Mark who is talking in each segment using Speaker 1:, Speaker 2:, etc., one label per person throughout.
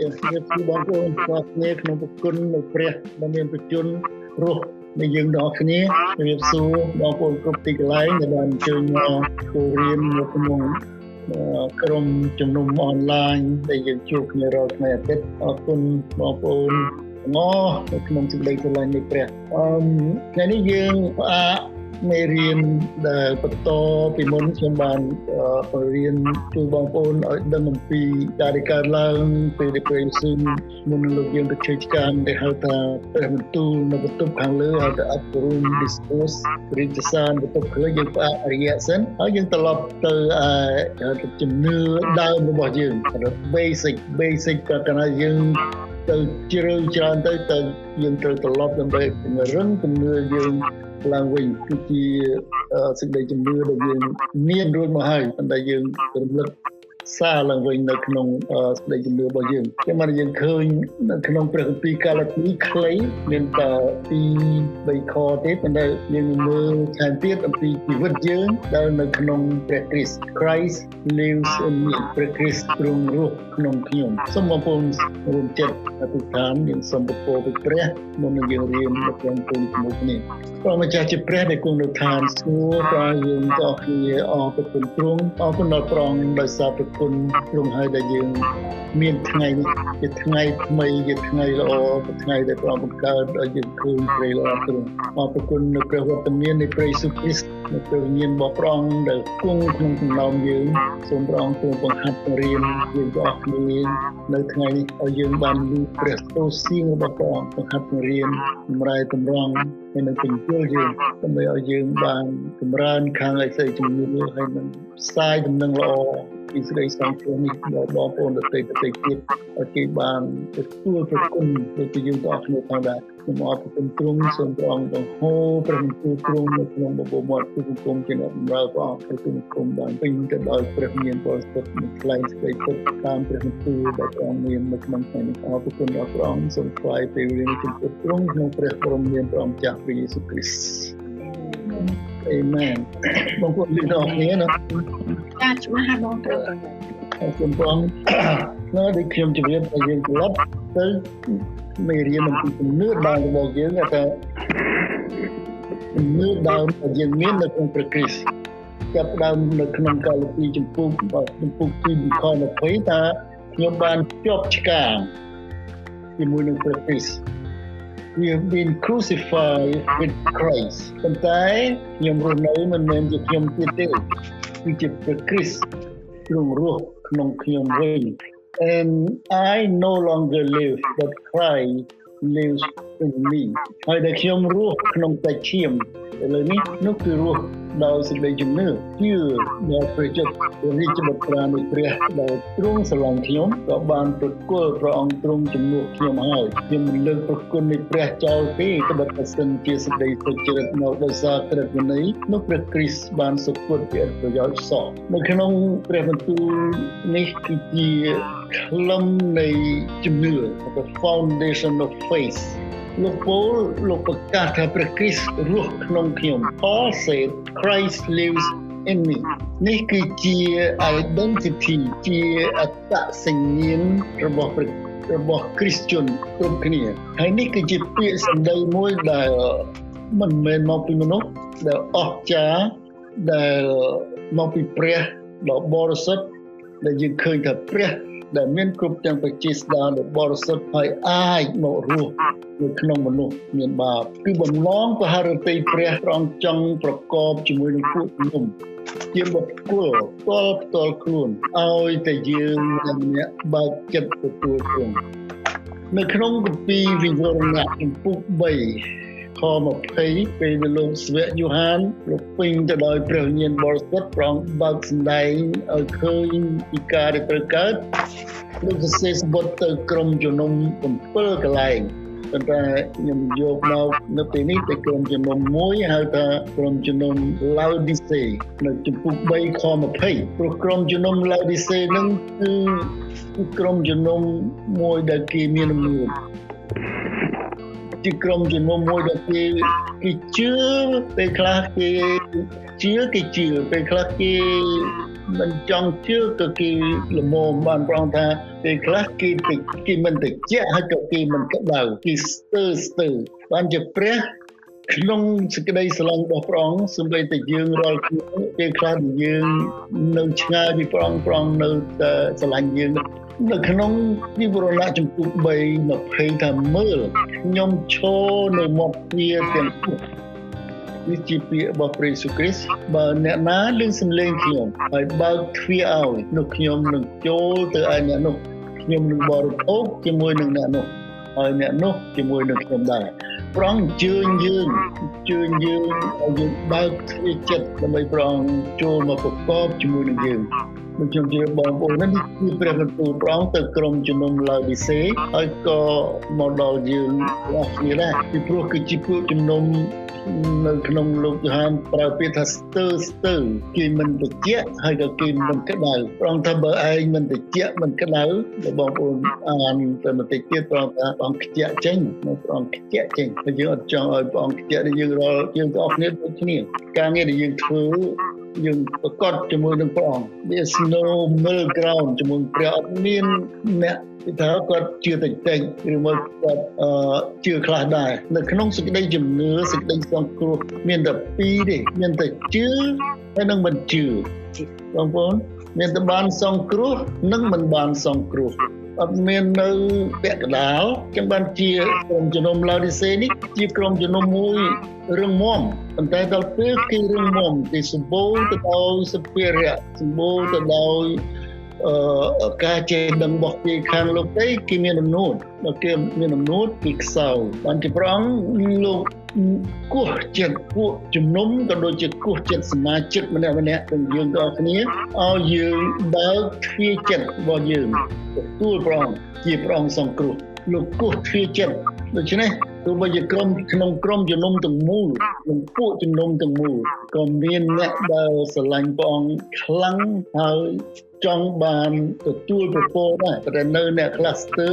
Speaker 1: ជំរាបសួរបងប្អូនទាំងគ្នាក្នុងប្រគុណនៃព្រះដែលមានប្រជញ្ញរស់នៃយើងទាំងគ្នាជំរាបសួរបងប្អូនគ្រប់ទីកន្លែងដែលបានអញ្ជើញមកចូលរៀននៅក្នុងក្រុមជំនុំអនឡាញដែលយើងជួបគ្នារាល់ថ្ងៃអាទិត្យអរគុណបងប្អូនទាំងអស់នៅក្នុងសេចក្តីស្រឡាញ់នៃព្រះអឺថ្ងៃនេះយើងផ្អាក មេរៀនដែលបន្តពីមុនខ្ញុំបានបង្រៀនជួយបងប្អូនឲ្យដឹងអំពីការដែលកើតឡើងពេលដែលព្រះយេស៊ូវមុនលោកយើងទៅជ័យឆ្កាងដែលហៅថាព្រះបន្ទូលនៅបន្ទប់ខាងលើហៅថា upper room discourse រិទ្ធសានបន្ទប់ខាងលើយើងផ្អាករយៈសិនហើយយើងត្រឡប់ទៅជំនឿដើមរបស់យើង basic basic ក៏កណាយើង ទៅជ្រៅច្រើនទៅទៅយើងត្រូវត្រឡប់ដើម្បីពង្រឹងជំនឿយើងឡើងវិញគឺជាសេចក្តីជំនឿដែលយើងមានរួចមកហើយប៉ុន្តែយើងរំលឹក សារឡើងវិញនៅក្នុងស្ដីជំនឿរបស់យើងចឹងមកយើងឃើញនៅក្នុងព្រះគម្ពីរកាឡាទីខ្លីមានតែពី3ខទេប៉ុន្តែយើងមើលថែមទៀតអំពីជីវិតយើងដែលនៅក្នុងព្រះគ្រីស្ទ Christ lives in me ព្រះគ្រីស្ទទ្រង់រស់ក្នុងខ្ញុំសូមបងប្អូនរួមចិត្តអធិដ្ឋានយើងសូមពរពីព្រះមុននឹងយើងរៀននៅក្នុងពេលជាមួយគ្នាព្រះម្ចាស់ជាព្រះដែលគង់នៅឋានសួគ៌ព្រះយើងក៏គ្នាអរគុណទ្រង់អរគុណដល់ព្រះអង្គដោយសារព្រះគុណទ្រង់ហើយដែលយើងមានថ្ងៃនេះជាថ្ងៃថ្មីជាថ្ងៃល្អជាថ្ងៃដែលព្រះបង្កើតឲ្យយើងឃើញព្រៃល្អទ្រង់អរគុណនៅព្រះវត្តមាននៃព្រះយេស៊ូវគ្រីស្ទនៅព្រះវិញ្ញាណរបស់ព្រះអង្គដែលគង់ក្នុងចំណោមយើងសូមព្រះអង្គទ្រង់បង្ហាត់បង្រៀនយើងទាំងអស់គ្នានៅថ្ងៃនេះឲ្យយើងបានលឺព្រះសូរសៀងរបស់ព្រះអង្គបង្ហាត់បង្រៀនសម្រាប់តម្រង់ហើយនឹងបញ្ជូលយើងដើម្បីឲ្យយើងបានចម្រើនខាងឯកសីជំនឿហើយនឹងផ្សាយដំណឹងល្អ ពីសេចក្តីសង្ឃឹមនេះដល់បងប្អូនដទៃដទៃទៀតឲ្យគេបានទទួលប្រគុណដូចជាយើងទាំងអស់គ្នាផងដែរខ្ញុំអរគុណទ្រង់សូមព្រះអង្គបង្ហូរព្រះបន្ទូលទ្រង់នៅក្នុងបបោមាត់ទូគុំជាអ្នកបម្រើព្រះអង្គឲ្យទូគុំបានពេញទៅដោយព្រះមានបរិសុទ្ធនិងថ្លែងសេចក្តីទុកតាមព្រះបន្ទូលដែលព្រះអង្គមាននៅក្នុងថ្ងៃនេះអរគុណដល់ព្រះអង្គសូមថ្វាយពេលវេលាចំពោះទ្រង់ក្នុងព្រះបរមមានព្រះអង្គចាស់ព្រះយេស៊ូវគ្រីស្ទ អេមែនបងប្អូនលោកទាំងអស់គ្នាណា
Speaker 2: ចាច្បាស់ហើយបងប្អូន
Speaker 1: អរគុណបងនៅដូចខ្ញុំជម្រាបឲ្យយើងត្រឡប់ទៅមេរៀនអំពីជំនឿដើមរបស់យើងថាជំនឿដើមដែលយើងមាននៅក្នុងព្រះគ្រីស្ទចាប់ដើមនៅក្នុងកាលពីចម្ពោះចម្ពោះទីខ20ថាខ្ញុំបានជាប់ឆ្កាងជាមួយនឹងព្រះគ្រីស្ទ we have been crucified with Christ ប៉ុន្តែខ្ញុំរស់នៅមិនមែនជាខ្ញុំទៀតទេគឺជាព្រះគ្រីស្ទទ្រង់រស់ក្នុងខ្ញុំវិញ and I no longer live but Christ lives in me ហើយដែលខ្ញុំរស់ក្នុងតែឈាមឥឡូវនេះនោះគឺរស់ ដោយសេចក្តីជំនឿជឿដល់ព្រះចិត្តរាជបុត្រានៃព្រះដែលទ្រង់ស្រឡាញ់ខ្ញុំក៏បានប្រគល់ព្រះអង្គទ្រង់ជំនួសខ្ញុំហើយខ្ញុំមិនលើកប្រគុណនៃព្រះចោលទេក៏បើសិនជាសេចក្តីសុចរិតមកដោយសារក្រឹតវិន័យនោះព្រះគ្រីស្ទបានសុគតជាប្រយោជន៍សោះនៅក្នុងព្រះបន្ទូលនេះគឺជាខ្លឹមនៃជំនឿ the foundation of faith លោកពូលលោកប្រកាសថាព្រះគ្រីស្ទរស់ក្នុងខ្ញុំ Paul said Christ lives in me នេះគឺជា identity ជាអត្តសញ្ញាណរបស់ព្រះរបស់គ្រីស្ជនគ្រប់គ្នាហើយនេះគឺជាពាក្យសម្ដីមួយដែលមិនមែនមកពីមនុស្សដែលអស្ចារ្យដែលមកពីព្រះដ៏បរិសុទ្ធដែលយើងឃើញថាព្រះ ដែលមានគ្រប់ទាំងបជាស្ដារដ៏បរិសុទ្ធហើយអាចមករស់នៅក្នុងមនុស្សមានបាបគឺបំឡងពហរតីព្រះព្រះអង្គចង់ប្រកបជាមួយនឹងពួកខ្ញុំជាបុគ្គលផ្ទាល់ផ្ទាល់ខ្លួនឲ្យតែយើងម្នាក់បើកចិត្តទទួលព្រមនៅក្នុងគម្ពីរវិវរណៈចំពុក3 ខ20ពេលដែលលោកស្វៈយូហានលោកពេញទៅដោយព្រះវិញ្ញាណបរិសុទ្ធប្រងបើកសម្ដែងឲ្យឃើញពីការដែលត្រូវកើតលោកសរសេរសម្បត្តិទៅក្រុមជំនុំ7កន្លែងប៉ុន្តែខ្ញុំយកមកនៅពេលនេះទៅក្រុមជំនុំមួយហៅថាក្រុមជំនុំ Laodice នៅចំពុក3ខ20ព្រោះក្រុមជំនុំ Laodice នឹងគឺក្រុមជំនុំមួយដែលគេមានអំណាច ជាក្រុមជំនុំមួយដែលគេគេជឿពេលខ្លះគេជឿគេជឿពេលខ្លះគេមិនចង់ជឿក៏គេល្មមបានប្រងថាពេលខ្លះគេគេមិនតិចហើយក៏គេមិនក្តៅគេស្ទើរស្ទើរបានជាព្រះ ក្នុងសេចក្តីស្រឡាញ់របស់ព្រះអង្គសូម្បីតែយើងរាល់គ្នាពេលខ្លះយើងនៅឆ្ងាយពីព្រះអង្គព្រះអង្គនៅតែស្រឡាញ់យើងនៅក្នុងវិវរណៈចំពុក3 20ថាមើលខ្ញុំឈរនៅមាត់ទ្វារទាំងពុកនេះជាពាក្យរបស់ព្រះយេស៊ូវគ្រីស្ទបើអ្នកណាលឺសំឡេងខ្ញុំហើយបើកទ្វារឲ្យនោះខ្ញុំនឹងចូលទៅឯអ្នកនោះខ្ញុំនឹងបរិភោគជាមួយនឹងអ្នកនោះហើយអ្នកនោះជាមួយនឹងខ្ញុំដែរ ប្រងជឿនយើងជឿនយើងឲ្យយើងបើកទ្វារចិត្តដើម្បីប្រងចូលមកប្រកបជាមួយនឹងយើង ដូចខ្ញុំជឿបងប្អូននេះគឺព្រះបន្ទូលប្រងទៅក្រុមជំនុំឡាវឌីសេហើយក៏មកដល់យើងអស់គ្នាដែរពីព្រោះគឺជាពួកជំនុំនៅក្នុងលោកយូហានប្រើពាក្យថាស្ទើស្ទើគេមិនតិចហើយក៏គេមិនក្តៅប្រងថាបើឯងមិនតិចមិនក្តៅបងប្អូនអានទៅបន្តិចទៀតប្រងថាបងខ្ជាក់ចេញមកប្រងខ្ជាក់ចេញហើយយើងអត់ចង់ឲ្យបងខ្ជាក់យើងរាល់យើងទាំងអស់គ្នាដូចគ្នាការងារដែលយើងធ្វើ យើងប្រកបជាមួយនឹងព្រះអង្គ There's no middle ground ជាមួយព្រះអត់មានអ្នកគឺថាគាត់ជឿតិចតិចឬមកគាត់អឺជឿខ្លះដែរនៅក្នុងសេចក្តីជំនឿសេចក្តីសង្គ្រោះមានតែពីរទេមានតែជឿហើយនឹងមិនជឿបងប្អូនមានតែបានសង្គ្រោះនិងមិនបានសង្គ្រោះ អត់មាននៅពាក់កដាលចឹងបានជាក្រុមជំនុំឡាឌីសេនេះជាក្រុមជំនុំមួយរឹងមាំប៉ុន្តែដល់ពេលគេរឹងមាំគេសម្បូរទៅដោយសភារៈសម្បូរទៅដោយអឺការចេះដឹងរបស់គេខាងលោកទេគេមានអំណួតដល់គេមានអំណួតពីខ្សោយបានជាព្រះអង្គលោក គោះចិត្តពួកជំនុំក៏ដូចជាគោះចិត្តសមាជិកម្នាក់ម្នាក់ទាំងយើងទាំងអស់គ្នាឲ្យយើងបើកទ្វារចិត្តរបស់យើងទទួលព្រះអង្គជាព្រះអង្គសង្គ្រោះលោកគោះទ្វារចិត្តដូច្នេះទោះបីជាក្រុមក្នុងក្រុមជំនុំទាំងមូលនិងពួកជំនុំទាំងមូលក៏មានអ្នកដែលស្រឡាញ់ព្រះអង្គខ្លាំងហើយ ចង់បានទទួលប្រពោដែរតែនៅអ្នកខ្លះស្ទើ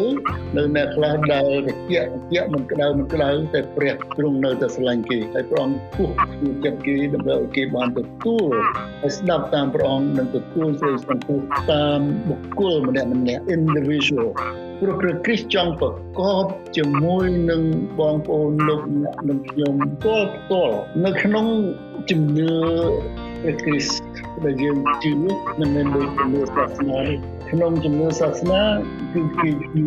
Speaker 1: នៅអ្នកខ្លះដែលតិចតិចមិនក្តៅមិនក្តៅតែព្រះទ្រង់នៅតែស្រឡាញ់គេហើយព្រះអង្គគោះគឺចិត្តគេដើម្បីឲ្យគេបានទទួលហើយស្ដាប់តាមព្រះអង្គនិងទទួលសេចក្តីសង្គ្រោះតាមបុគ្គលម្នាក់ម្នាក់ individual ព្រោះព្រះគ្រីស្ទចង់ប្រកបជាមួយនឹងបងប្អូនលោកអ្នកនិងខ្ញុំផ្ទាល់ផ្ទាល់នៅក្នុងជំនឿព្រះគ្រីស្ទ ដែលយើងជឿមិនមែនដូចជំនឿសាសនាក្នុងជំនឿសាសនាគឺគេជឿ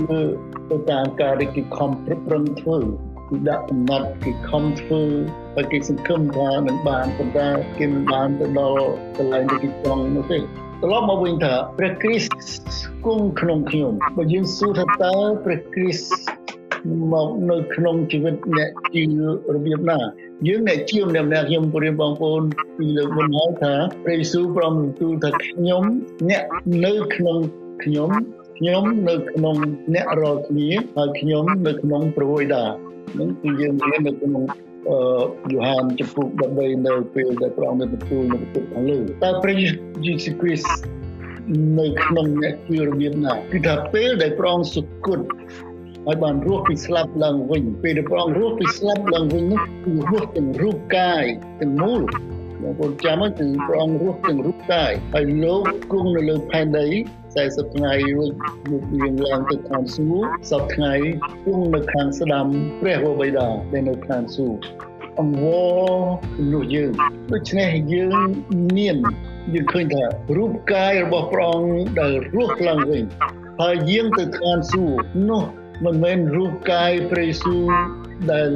Speaker 1: ទៅតាមការដែលគេខំប្រឹងប្រែងធ្វើគឺដាក់កំណត់គេខំធ្វើហើយគេសង្ឃឹមថានឹងបានប៉ុន្តែគេមិនបានទៅដល់កន្លែងដែលគេចង់នោះទេត្រឡប់មកវិញថាព្រះគ្រីស្ទគង់ក្នុងខ្ញុំបើយើងសួរថាតើព្រះគ្រីស្ទ មកនៅក្នុងជីវិតអ្នកជារបៀបណាយើងអ្នកជាម្នាក់ម្នាក់ខ្ញុំព្រាបបងប្អូនពីលើកមុនហើយថាព្រះយេស៊ូវប្រំទូលថាខ្ញុំអ្នកនៅក្នុងខ្ញុំខ្ញុំនៅក្នុងអ្នករាល់គ្នាហើយខ្ញុំនៅក្នុងព្រះវេដានឹងគឺយើងរៀននៅក្នុងអឺយូហានចំពុក13នៅពេលដែលព្រះអង្គបានទទួលនៅបន្ទុកខាងលើតើព្រះយេស៊ូវគ្រីស្ទនៅក្នុងអ្នកជារបៀបណាគឺថាពេលដែលព្រះអង្គសុគត ហើយបានរស់ពីស្លាប់ឡើងវិញពេលដែលព្រះអង្គរស់ពីស្លាប់ឡើងវិញនោះគឺរស់ទាំងរូបកាយទាំងមូលបងប្អូនចាំមើលគឺព្រះអង្គរស់ទាំងរូបកាយហើយលោកគង់នៅលើផែនដី40ថ្ងៃរួចលោកយាងឡើងទៅខាងសួគ៌សពថ្ងៃគង់នៅខាងស្ដាំព្រះវរបិតាដែលនៅខាងសួគ៌អង្វរនោះយើងដូច្នេះយើងមានយើងឃើញថារូបកាយរបស់ព្រះអង្គដែលរស់ឡើងវិញហើយយាងទៅខាងសួគ៌នោះ មិនមែនរូបកាយព្រះយេស៊ូវដែល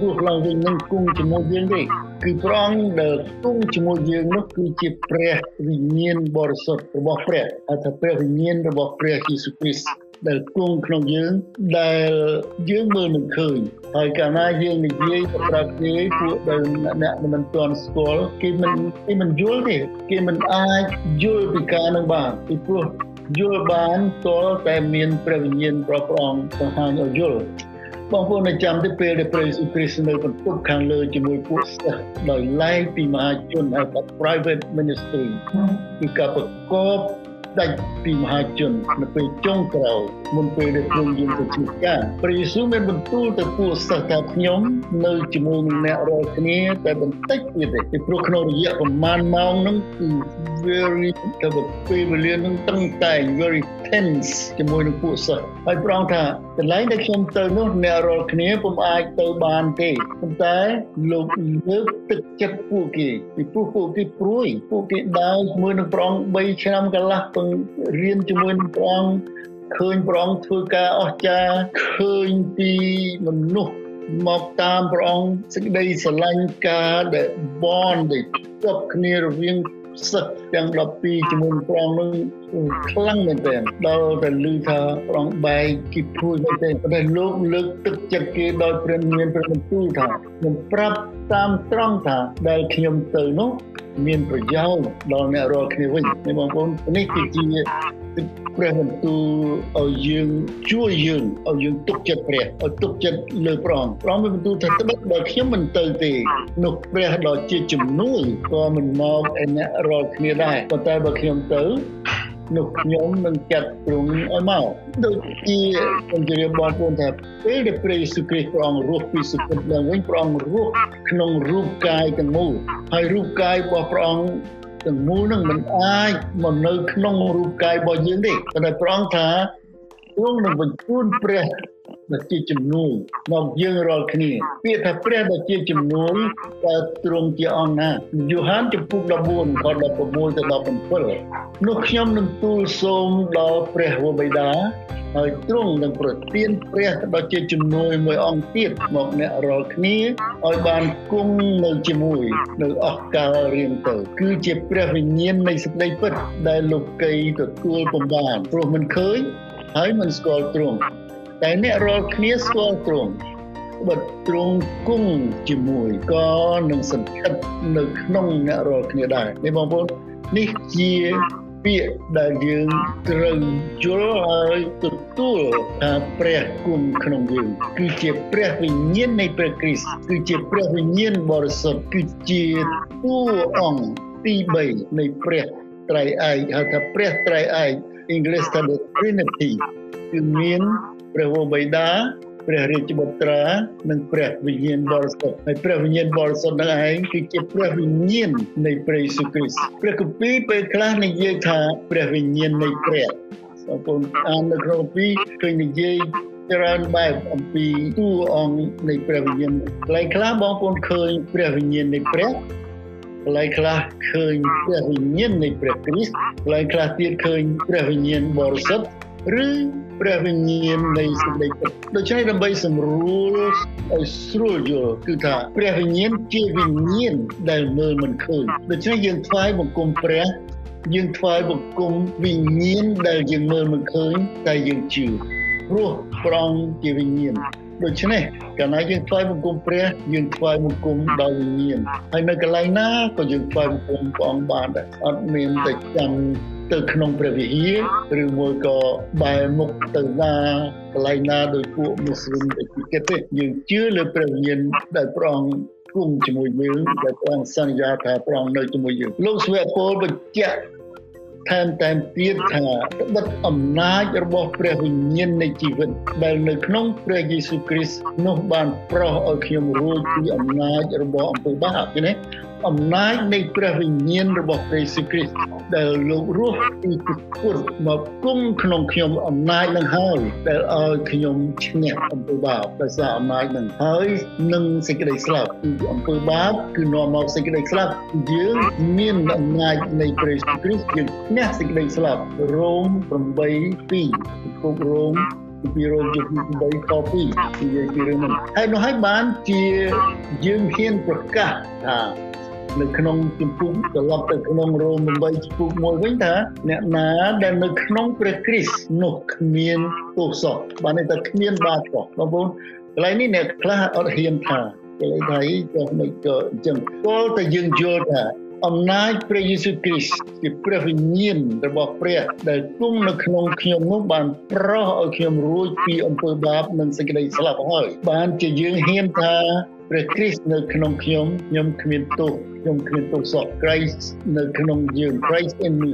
Speaker 1: រស់ឡើងវិញនឹងគង់ជាមួយយើងទេគឺព្រះអង្គដែលគង់ជាមួយយើងនោះគឺជាព្រះវិញ្ញាណបរិសុទ្ធរបស់ព្រះអត្ថព្រះវិញ្ញាណរបស់ព្រះយេស៊ូវគ្រីស្ទដែលគង់ក្នុងយើងដែលយើងមើលមិនឃើញហើយកាលណាយើងនិយាយប្រាប់គេពួកដែលអ្នកមិនទាន់ស្គាល់គេមិនគេមិនយល់ទេគេមិនអាចយល់ពីការនឹងបានពីព្រោះ យល់បានតលតែមានព្រះវិញ្ញាណប្រព្រះអង្គបង្ហាញឲ្យយល់បងប្អូនចាំទៅពេលដែលព្រះយេស៊ូវគ្រីស្ទនៅបន្ទប់ខាងលើជាមួយពួកសិស្សដោយឡែកពីមហាជនហៅថា private ministry គឺការប្រកបដាច់ពីមហាជននៅពេលចុងក្រោយមុនពេលដែលទ្រង់យាងទៅជាការព្រះយេស៊ូវមានបន្ទូលទៅពួកសិស្សថាខ្ញុំនៅជាមួយនឹងអ្នករាល់គ្នាតែបន្តិចទៀតទេពីព្រោះក្នុងរយៈប្រមាណម៉ោងហ្នឹងគឺ very ទៅពេលវេលានឹងតឹងតែង very tense ជាមួយនឹងពួកសិស្សហើយប្រងថាកន្លែងដែលខ្ញុំទៅនោះអ្នករាល់គ្នាពុំអាចទៅបានទេប៉ុន្តែលោកលើកទឹកចិត្តពួកគេពីព្រោះពួកគេព្រួយពួកគេដើរជាមួយនឹងប្រង3ឆ្នាំកន្លះពឹងរៀនជាមួយនឹងប្រងឃើញប្រងធ្វើការអស្ចារ្យឃើញពីមនុស្សមកតាមព្រះអង្គសេចក្តីស្រឡាញ់ការដែលបនដែលជាប់គ្នារវាង សិស្សទាំង12ជាមួយព្រះអង្គនឹងខ្លាំងមែនទែនដល់តែឮថាព្រះអង្គបែកគីព្រួយមែនទែនតែលោកលើកទឹកចិត្តគេដោយព្រះមានព្រះបន្ទូលថាខ្ញុំប្រាប់តាមត្រង់ថាដែលខ្ញុំទៅនោះមានប្រយោជន៍ដល់អ្នករាល់គ្នាវិញបងប្អូននេះគឺជា ព្រះបន្ទូលឲ្យយើងជួយយើងឲ្យយើងទុកចិត្តព្រះឲ្យទុកចិត្តលើព្រះអង្គព្រះអង្គមានបន្ទូលថាត្បិតបើខ្ញុំមិនទៅទេនោះព្រះដ៏ជាជំនួយក៏មិនមកឯអ្នករាល់គ្នាដែរប៉ុន្តែបើខ្ញុំទៅនោះខ្ញុំនឹងចាត់ទ្រង់ឲ្យមកដូចជាខ្ញុំជម្រាបបងប្អូនថាពេលដែលព្រះយេស៊ូវគ្រីស្ទព្រះអង្គរស់ពីសុគតឡើងវិញព្រះអង្គរស់ក្នុងរូបកាយទាំងមូលហើយរូបកាយរបស់ព្រះអង្គ ទាំងមូលនឹងមិនអាចមកនៅក្នុងរូបកាយរបស់យើងទេប៉ុន្តែព្រះអង្គថាទ្រង់នឹងបញ្ជូនព្រះ ដែលជាជំនួយមកយើងរាល់គ្នាពាក្យថាព្រះដែលជាជំនួយតើទ្រង់ជាអង្គណាយូហានចំពុក14ខ16ទៅ17នោះខ្ញុំនឹងទូលសូមដល់ព្រះវរបិតាហើយទ្រង់នឹងប្រទានព្រះដ៏ជាជំនួយមួយអង្គទៀតមកអ្នករាល់គ្នាឲ្យបានគង់នៅជាមួយនៅអស់កលរៀងទៅគឺជាព្រះវិញ្ញាណនៃសេចក្តីពិតដែលលោកីទទួលពំបានព្រោះមិនឃើញហើយមិនស្គាល់ទ្រង់ តែអ្នករាល់គ្នាស្គាល់ទ្រង់បើទ្រង់គង់ជាមួយក៏នឹងសន្តិដ្ឋនៅក្នុងអ្នករាល់គ្នាដែរនេះបងប្អូននេះជាពាក្យដែលយើងត្រូវយល់ហើយទទួលថាព្រះគុំក្នុងយើងគឺជាព្រះវិញ្ញាណនៃព្រះគ្រីស្ទគឺជាព្រះវិញ្ញាណបរិសុទ្ធគឺជាតួអង្គទី3នៃព្រះត្រៃឯកហៅថាព្រះត្រៃឯកអង់គ្លេសថា the trinity គឺមាន ព្រះវរបិតាព្រះរាជបុត្រានិងព្រះវិញ្ញាណបរិសុទ្ធហើយព្រះវិញ្ញាណបរិសុទ្ធនឹងឯងគឺជាព្រះវិញ្ញាណនៃព្រះយេស៊ូវគ្រីស្ទព្រះគម្ពីរពេលខ្លះនិយាយថាព្រះវិញ្ញាណនៃព្រះបងប្អូនអាននៅក្នុងគម្ពីរឃើញនិយាយច្រើនបែបអំពីតួអង្គនៃព្រះវិញ្ញាណកន្លែងខ្លះបងប្អូនឃើញព្រះវិញ្ញាណនៃព្រះកន្លែងខ្លះឃើញព្រះវិញ្ញាណនៃព្រះគ្រីស្ទកន្លែងខ្លះទៀតឃើញព្រះវិញ្ញាណបរិសុទ្ធឬ ព្រះវិញ្ញាណនៃសេចក្តីពិតដូច្នេះដើម្បីសម្រួលឲ្យស្រួលយល់គឺថាព្រះវិញ្ញាណជាវិញ្ញាណដែលមើលមិនឃើញដូច្នេះយើងថ្វាយបង្គំព្រះយើងថ្វាយបង្គំវិញ្ញាណដែលយើងមើលមិនឃើញតែយើងជឿព្រោះព្រះអង្គជាវិញ្ញាណដូច្នេះកាលណាយើងថ្វាយបង្គំព្រះយើងថ្វាយបង្គំដល់វិញ្ញាណហើយនៅកន្លែងណាក៏យើងថ្វាយបង្គំព្រះអង្គបានដែរអត់មានតែចាំ ទៅក្នុងព្រះវិហារឬមួយក៏បែរមុខទៅណាកន្លែងណាដោយពួកមូស្លីមដែលគេទេយើងជឿលើព្រះវិញ្ញាណដែលព្រះអង្គគង់ជាមួយយើងដែលព្រះអង្គសន្យាថាព្រះអង្គនៅជាមួយយើងលោកស្វៈពលបញ្ជាក់ថែមតែទៀតថាបិទអំណាចរបស់ព្រះវិញ្ញាណនៃជីវិតដែលនៅក្នុងព្រះយេស៊ូវគ្រីស្ទនោះបានប្រោសឲ្យខ្ញុំរួចពីអំណាចរបស់អំពើបាបឃើញទេ អំណាចនៃព្រះវិញ្ញាណរបស់ព្រះយេស៊ូវគ្រីស្ទដែលលោករស់ពីពុទ្ធមកគង់ក្នុងខ្ញុំអំណាចនឹងហើយដែលឲ្យខ្ញុំឈ្នះអំពើបាបដោយសារអំណាចនឹងហើយនឹងសេចក្តីស្លាប់គឺអំពើបាបគឺនាំមកសេចក្តីស្លាប់យើងមានអំណាចនៃព្រះយេស៊ូវគ្រីស្ទយើងឈ្នះសេចក្តីស្លាប់រ៉ូម8:2ពីពុករ៉ូមពីរោគជំងឺ8ខ2និយាយពីរឿងនេះហើយនោះហើយបានជាយើងហ៊ានប្រកាសថា នៅក្នុងជំពូកត្រឡប់ទៅក្នុងរ៉ូម8ជំពូកមួយវិញថាអ្នកណាដែលនៅក្នុងព្រះគ្រីស្ទនោះគ្មានទោសសោះបានតែគ្មានបាបសោះបងប្អូនកន្លែងនេះអ្នកខ្លះអត់ហ៊ានថាកន្លែងថាចុះមិនក៏អញ្ចឹងក៏តែយើងយល់ថាអំណាចព្រះយេស៊ូវគ្រីស្ទជាព្រះវិញ្ញាណរបស់ព្រះដែលគង់នៅក្នុងខ្ញុំនោះបានប្រោសឲ្យខ្ញុំរួចពីអំពើបាបនិងសេចក្តីស្លាប់ហើយបានជាយើងហ៊ានថា ព្រះគ្រីស្ទនៅក្នុងខ្ញុំខ្ញុំគ្មានទោសខ្ញុំគ្មានទោសសោះ Christ នៅក្នុងយើង Christ in me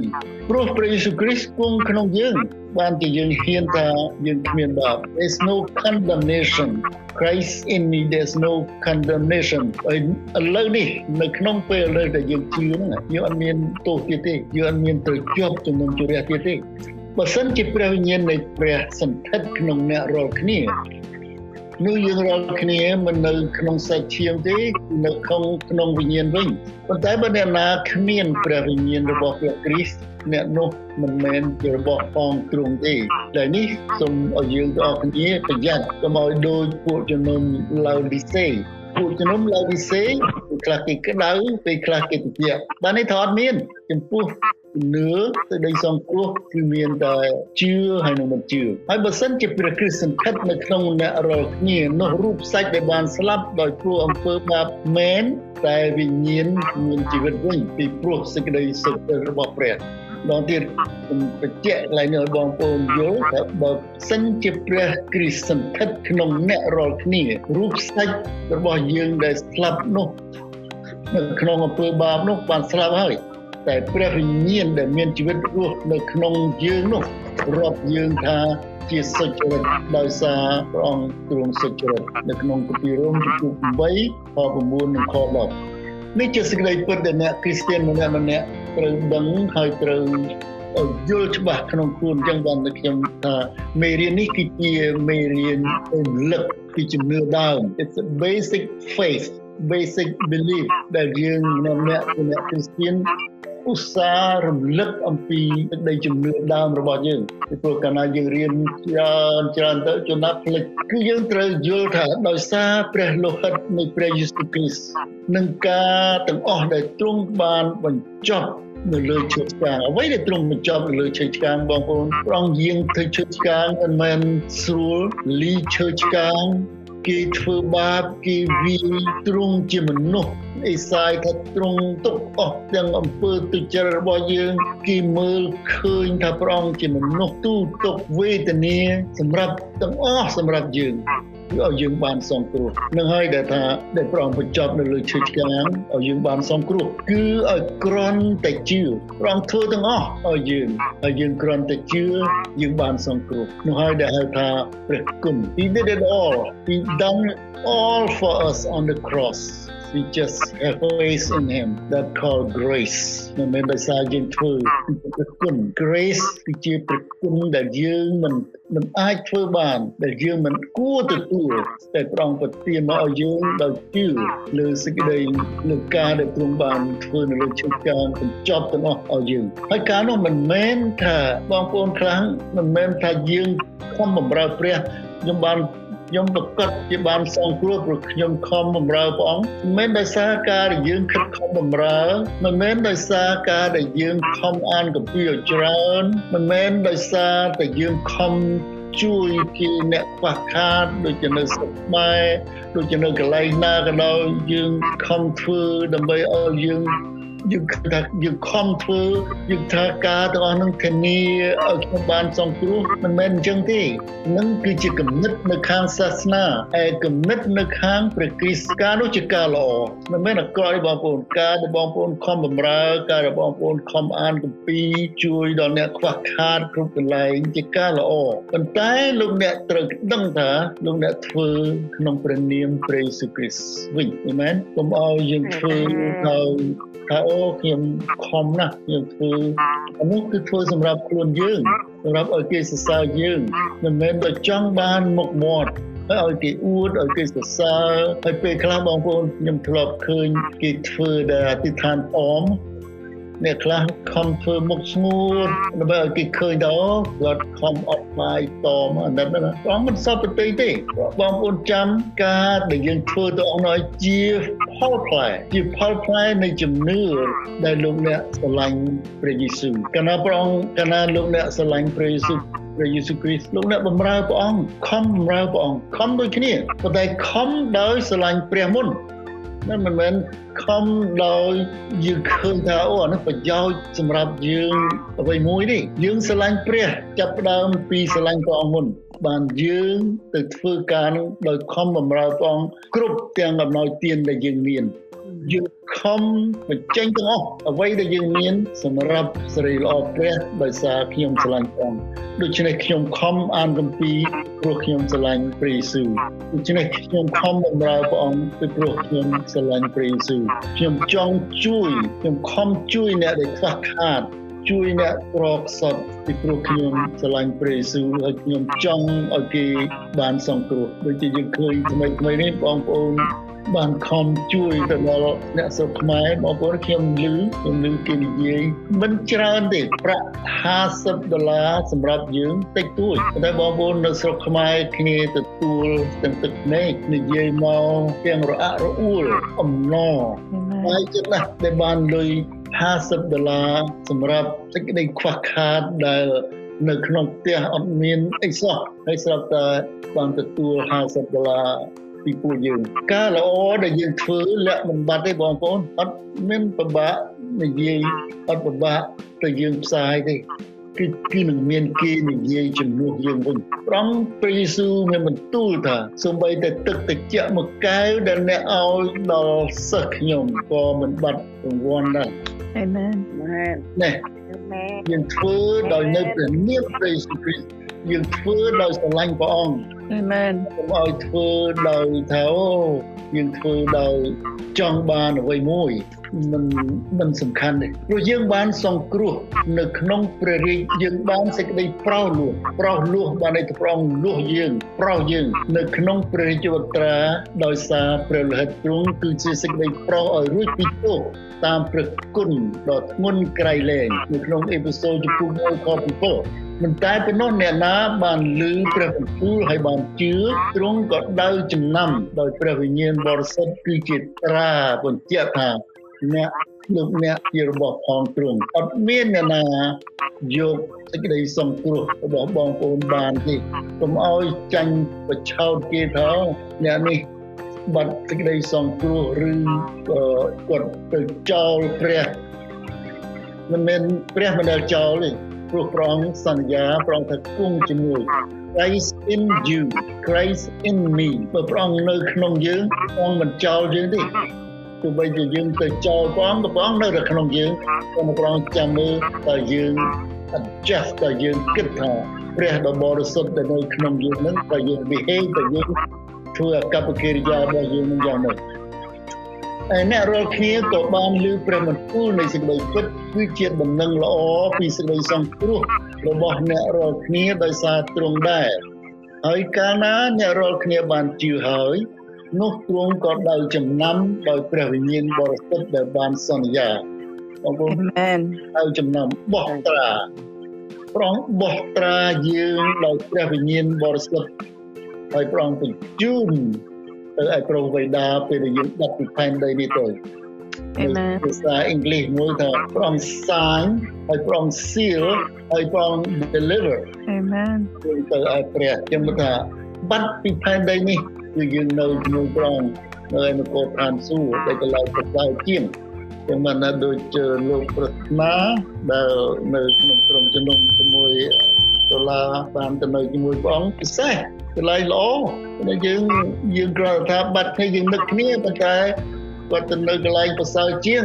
Speaker 1: ព្រោះព្រះយេស៊ូវគ្រីស្ទគង់ក្នុងយើងបានជាយើងហ៊ានថាយើងគ្មានបាប There's no condemnation Christ in me there's no condemnation ឥឡូវនេះនៅក្នុងពេលឥឡូវដែលយើងជឿហ្នឹងយើងអត់មានទោសទៀតទេយើងអត់មានទៅជាប់ជំនុំជម្រះទៀតទេបើសិនជាព្រះវិញ្ញាណនៃព្រះសន្ធិដ្ឋក្នុងអ្នករាល់គ្នា នោះយើងរាល់គ្នាមិននៅក្នុងសាច់ឈាមទេនៅក្នុងក្នុងវិញ្ញាណវិញប៉ុន្តែបើអ្នកណាគ្មានព្រះវិញ្ញាណរបស់ព្រះគ្រីស្ទអ្នកនោះមិនមែនជារបស់ផងទ្រង់ទេតែនេះសូមឲ្យយើងទាំងអស់គ្នាប្រយ័ត្នកុំឲ្យដូចពួកជំនុំឡាវឌីសេ ពួកជំនុំឡាវឌីសេខ្លះគេក្តៅពេលខ្លះគេត្រជាក់បាននេះថតមានចំពោះជំនឿទៅដីសង្គ្រោះគឺមានតែជឿហើយនឹងមិនជឿហើយបើសិនជាព្រះគ្រីស្ទសង្ឃិតនៅក្នុងអ្នករាល់គ្នានោះរូបសាច់ដែលបានស្លាប់ដោយព្រោះអំពើបាបមែនតែវិញ្ញាណមានជីវិតវិញពីព្រោះសេចក្តីសុខរបស់ព្រះ ដល់ទៀតខ្ញុំបញ្ជាក់ឡើងឲ្យបងប្អូនយល់ថាបើសិនជាព្រះគ្រីស្ទសន្ធិដ្ឋក្នុងអ្នករាល់គ្នារូបសាច់របស់យើងដែលស្លាប់នោះនៅក្នុងអំពើបាបនោះបានស្លាប់ហើយតែព្រះវិញ្ញាណដែលមានជីវិតរស់នៅក្នុងយើងនោះរាប់យើងថាជាសុចរិតដោយសារព្រះអង្គទ្រង់សុចរិតនៅក្នុងគម្ពីររ៉ូមជំពូក8ខ9និងខ10នេះជាសេចក្តីពិតដែលអ្នកគ្រីស្ទានម្នាក់ម្នាក់ ត្រូវដឹងហើយត្រូវយល់ច្បាស់ក្នុងខ្លួនអញ្ចឹងបានខ្ញុំថាមេរៀននេះគឺជាមេរៀនរំលឹកពីជំនឿដើម it's a basic faith basic belief ដែលយើងអ្នកអ្នកអ្នកគ្រីស្ទានឧស្សាហ៍រំលឹកអំពីទឹកដីជំនឿដើមរបស់យើងពីព្រោះកាលណាយើងរៀនច្រើនច្រើនទៅចំណាប់ផ្លេចគឺយើងត្រូវយល់ថាដោយសារព្រះលោហិតនៃព្រះយេស៊ូវគ្រីស្ទនឹងការទាំងអស់ដែលទ្រង់បានបញ្ចប់ នៅលើឈើឆ្កាងអ្វីដែលទ្រង់បញ្ចប់នៅលើឈើឆ្កាងបងប្អូនប្រងយាងធ្វើឈើឆ្កាងមិនមែនស្រួលលីឈើឆ្កាងគេធ្វើបាបគេវាទ្រង់ជាមនុស្សអេសាយថាទ្រង់ទុកអស់ទាំងអំពើទុច្ចរិតរបស់យើងគេមើលឃើញថាព្រះអង្គជាមនុស្សទូទុកវេទនាសម្រាប់ទាំងអស់សម្រាប់យើងគឺ ឲ្យយើងបានសង្គ្រោះនឹងហើយដែលថាដែលព្រះអង្គបញ្ចប់នៅលើឈើឆ្កាងឲ្យយើងបានសង្គ្រោះគឺឲ្យក្រន់តែជឿព្រះអង្គធ្វើទាំងអស់ឲ្យយើងហើយយើងក្រន់តែជឿយើងបានសង្គ្រោះនោះហើយដែលហៅថាព្រះគុណ He did it all He done all for us on the cross we just have faith in him that called grace មិនមែនដោយសារយើងធ្វើព្រះគុណ grace គឺជាព្រះគុណដែលយើងមិនមិនអាចធ្វើបានដែលយើងមិនគួរទទួលតែព្រះអង្គប្រទានមកឲ្យយើងដោយជឿលើសេចក្តីលើការដែលទ្រង់បានធ្វើនៅលើឈឹកកាងបញ្ចប់ទាំងអស់ឲ្យយើងហើយការនោះមិនមែនថាបងប្អូនខ្លាំងមិនមែនថាយើងខំបម្រើព្រះខ្ញុំបាន ខ្ញុំប្រកាសជាបានសងគ្រោះព្រោះខ្ញុំខំបម្រើព្រះអង្គមិនមែនដោយសារការដែលយើងខិតខំបម្រើមិនមែនដោយសារការដែលយើងខំអានកាពីឲ្យច្រើនមិនមែនដោយសារតែយើងខំជួយគេអ្នកខ្វះខាតដូចជានៅស្រុកខ្មែរដូចជានៅកន្លែងណាក៏ដោយយើងខំធ្វើដើម្បីឲ្យយើង យើងថាយើងខំធ្វើយើងថាការទាំងអស់នឹងធានាឲ្យខ្ញុំបានសង្គ្រោះមិនមែនអញ្ចឹងទេនឹងគឺជាគំនិតនៅខាងសាសនាហើយគំនិតនៅខាងព្រះគ្រីស្ទការនោះជាការល្អមិនមែនអក្រក់ទេបងប្អូនការដែលបងប្អូនខំបម្រើការដែលបងប្អូនខំអានគម្ពីរជួយដល់អ្នកខ្វះខាតគ្រប់កន្លែងជាការល្អប៉ុន្តែលោកអ្នកត្រូវដឹងថាលោកអ្នកធ្វើក្នុងព្រះនាមព្រះយេស៊ូវគ្រីស្ទវិញអាមែនកុំឲ្យយើងធ្វើដោយថាអូខ្ញុំខំណាស់ខ្ញុំធ្វើអានោះគឺធ្វើសម្រាប់ខ្លួនយើងសម្រាប់ឲ្យគេសរសើរយើងមិនមែនតែចង់បានមុខមាត់ហើយឲ្យគេអួតឲ្យគេសរសើរហើយពេលខ្លះបងប្អូនខ្ញុំធ្លាប់ឃើញគេធ្វើដែលអធិដ្ឋានអម អ្នកខ្លះខំធ្វើមុខស្ងួតដើម្បីឲ្យគេឃើញដល់គាត់ខំអត់ផ្លាយតមអាណិតណាបងមិនសពប្រតិទេបងប្អូនចាំការដែលយើងធ្វើទៅអង្គឲ្យជាផលផ្លែជាផលផ្លែនៃជំនឿដែលលោកអ្នកស្រឡាញ់ព្រះយេស៊ូវកាលណាព្រះអង្គកាលណាលោកអ្នកស្រឡាញ់ព្រះយេស៊ូវព្រះយេស៊ូវគ្រីស្ទលោកអ្នកបម្រើព្រះអង្គខំបម្រើព្រះអង្គខំដូចគ្នាប៉ុន្តែខំដោយស្រឡាញ់ព្រះមុន មិនមិនមែនខំដោយយើងឃើញថាអូអានេះប្រយោជន៍សម្រាប់យើងអ្វីមួយទេយើងស្រឡាញ់ព្រះ ចាប់ផ្ដើមពីស្រឡាញ់ព្រះអង្គមុន បានយើងទៅធ្វើការនឹងដោយខំបម្រើព្រះអង្គគ្រប់ទាំងអំណោយទានដែលយើងមានយើងខំបញ្ចេញទាំងអស់អ្វីដែលយើងមាន សម្រាប់សេរីល្អព្រះដោយសារខ្ញុំស្រឡាញ់ព្រះអង្គដូច្នេះខ្ញុំខំអានគម្ពីរព្រោះខ្ញុំស្រឡាញ់ព្រះយេស៊ូវដូច្នេះខ្ញុំខំបម្រើព្រះអង្គពីព្រោះខ្ញុំស្រឡាញ់ព្រះយេស៊ូវខ្ញុំចង់ជួយខ្ញុំខំជួយអ្នកដែលខ្វះខាត ជួយអ្នកក្រខ្សត់ពីព្រោះខ្ញុំស្រឡាញ់ព្រះយេស៊ូវហើយខ្ញុំចង់ឲ្យគេបានសង្គ្រោះដូចជាយើងឃើញថ្មីថ្មីនេះបងប្អូនបានខំជួយទៅដល់អ្នកស្រុកខ្មែរបងប្អូនខ្ញុំលឺខ្ញុំលឺគេនិយាយមិនច្រើនទេប្រាក់50ដុល្លារសម្រាប់យើងតិចតួចតែបងប្អូននៅស្រុកខ្មែរគ្នាទទួលទាំងទឹកភ្នែកនិយាយមកទាំងរអាក់រអួលអំណរហើយចិត្តណាស់ដែលបានលុយ 50ដុល្លារសម្រាប់សេចក្តីខ្វះខាតដែលនៅក្នុងផ្ទះអត់មានអីសោះហើយស្រាប់តែបានទទួល50ដុល្លារពីពួកយើងការល្អដែលយើងធ្វើលក្ខមិនបាត់ទេបងប្អូនអត់មានពិបាកនិយាយអត់ពិបាកទៅយើងផ្សាយទេគឺគឺនឹងមានគេនិយាយជំនួសយើងវិញប្រងព្រះយេស៊ូវមានបន្ទូលថាសូម្បីតែទឹកត្រជាក់មួយកែវដែលអ្នកឲ្យដល់សិស្សខ្ញុំក៏មិនបាត់រង្វាន់ដែរ
Speaker 2: អាមែន
Speaker 1: នេះយើងធ្វើដោយនៅព្រះនាមព្រះយេស៊ូវគ្រីស្ទយើងធ្វើដោយស្រឡាញ់ព្រះអង្គ
Speaker 2: អាមែនកុំ
Speaker 1: ឲ្យធ្វើដោយថាអូយើងធ្វើដោយចង់បានអ្វីមួយ មិនមិនសំខាន់ទេព្រោះយើងបានសង្គ្រោះនៅក្នុងព្រះរាជយើងបានសេចក្តីប្រោសលោះប្រោសលោះបានឲ្យព្រះអង្គលោះយើងប្រោសយើងនៅក្នុងព្រះរាជវត្រាដោយសារព្រះលោហិតទ្រង់គឺជាសេចក្តីប្រោសឲ្យរួចពីទោសតាមព្រះគុណដ៏ធ្ងន់ក្រៃលែងនៅក្នុងអេពីសូតចំពោះ1ខ7មិនតែប៉ុណ្ណោះអ្នកណាបានលឺព្រះបន្ទូលហើយបានជឿទ្រង់ក៏ដៅចំណាំដោយព្រះវិញ្ញាណបរិសុទ្ធគឺជាត្រាបញ្ជាក់ថា អ្នកលោកអ្នកជារបស់ផងទ្រង់អត់មានអ្នកណាយកសេចក្តីសង្គ្រោះរបស់បងប្អូនបានទេកុំឲ្យចាញ់បឆោតគេថាអ្នកនេះបាត់សេចក្តីសង្គ្រោះឬគាត់ទៅចោលព្រះមិនមែនព្រះមិនដែលចោលទេព្រោះព្រះអង្គសន្យាព្រះអង្គថាគង់ជាមួយ Christ in you Christ in me បើព្រះអង្គនៅក្នុងយើងព្រះអង្គមិនចោលយើងទេ ទោះបីជាយើងទៅចោលព្រះអង្គក៏ព្រះអង្គនៅតែក្នុងយើងក៏ព្រះអង្គចាំមើលតើយើង adjust តើយើងគិតថាព្រះដ៏បរិសុទ្ធដែលនៅក្នុងយើងនឹងតើយើង behave តើយើងធ្វើអកប្បកិរិយារបស់យើងនឹងយ៉ាងម៉េចហើយអ្នករាល់គ្នាក៏បានលើព្រះបន្ទូលនៃសេចក្តីពិតគឺជាដំណឹងល្អពីសេចក្តីសង្គ្រោះរបស់អ្នករាល់គ្នាដោយសារទ្រង់ដែរហើយកាលណាអ្នករាល់គ្នាបានជឿហើយ នោះទ្រង់ក៏ដៅចំណាំដោយព្រះវិញ្ញាណបរិសុទ្ធដែលបានសន្យា
Speaker 2: បងប្អូនមែន
Speaker 1: ដៅចំណាំបោះត្រាប្រងបោះត្រាយើងដោយព្រះវិញ្ញាណបរិសុទ្ធហើយប្រងបញ្ជូនទៅឲ្យប្រុសវេដាពេលដែលយើងដាក់ពីផែនដីនេះទៅ
Speaker 2: អេមែន
Speaker 1: ភាសាអង់គ្លេសមួយថាប្រង sign ហើយប្រង seal ហើយប្រង deliver
Speaker 2: អេមែន
Speaker 1: ទៅឲ្យព្រះខ្ញុំថាបាត់ពីផែនដីនេះ គឺយើងនៅជាមួយប្រងនៅឯនគរឋានសួគ៌ដែលកន្លែងប្រសើរជាងខ្ញុំមិនថាដូចលោកប្រាថ្នាដែលនៅក្នុងក្រុមជំនុំជាមួយដុល្លារបានទៅនៅជាមួយព្រះអង្គពិសេសកន្លែងល្អតែយើងយើងគ្រាន់តែថាបាត់គ្នាយើងនឹកគ្នាប៉ុន្តែគាត់ទៅនៅកន្លែងប្រសើរជាង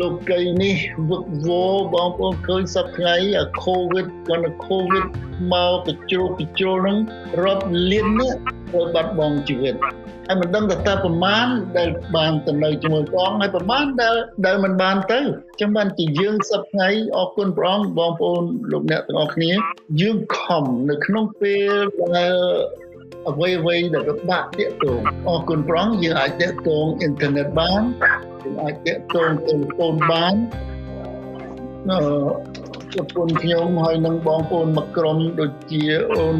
Speaker 1: លោកកៃនេះវឹកវរបងប្អូនឃើញសប្ថ្ងៃអាកូវីដគាត់នៅកូវីដមកកជ្រុលកជ្រុលហ្នឹងរាប់លាននេះត្រូវបាត់បង់ជីវិតហើយមិនដឹងថាតើប្រមាណដែលបានទៅនៅជាមួយព្រះអង្គហើយប្រមាណដែលដែលមិនបានទៅចឹងបានជាយើងសប្ថ្ងៃអរគុណព្រះអង្គបងប្អូនលោកអ្នកទាំងអស់គ្នាយើងខំនៅក្នុងពេលដែលអ្វីអ្វីដែលពិបាកតាក់ទងអរគុណប្រងយើងអាចតាក់ទងអ៊ីនធឺណិតបាន យើងអាចតាក់ទងទូរស័ព្ទបានអឺប្រពន្ធខ្ញុំហើយនឹងបងប្អូនមកក្រុមដូចជាអូន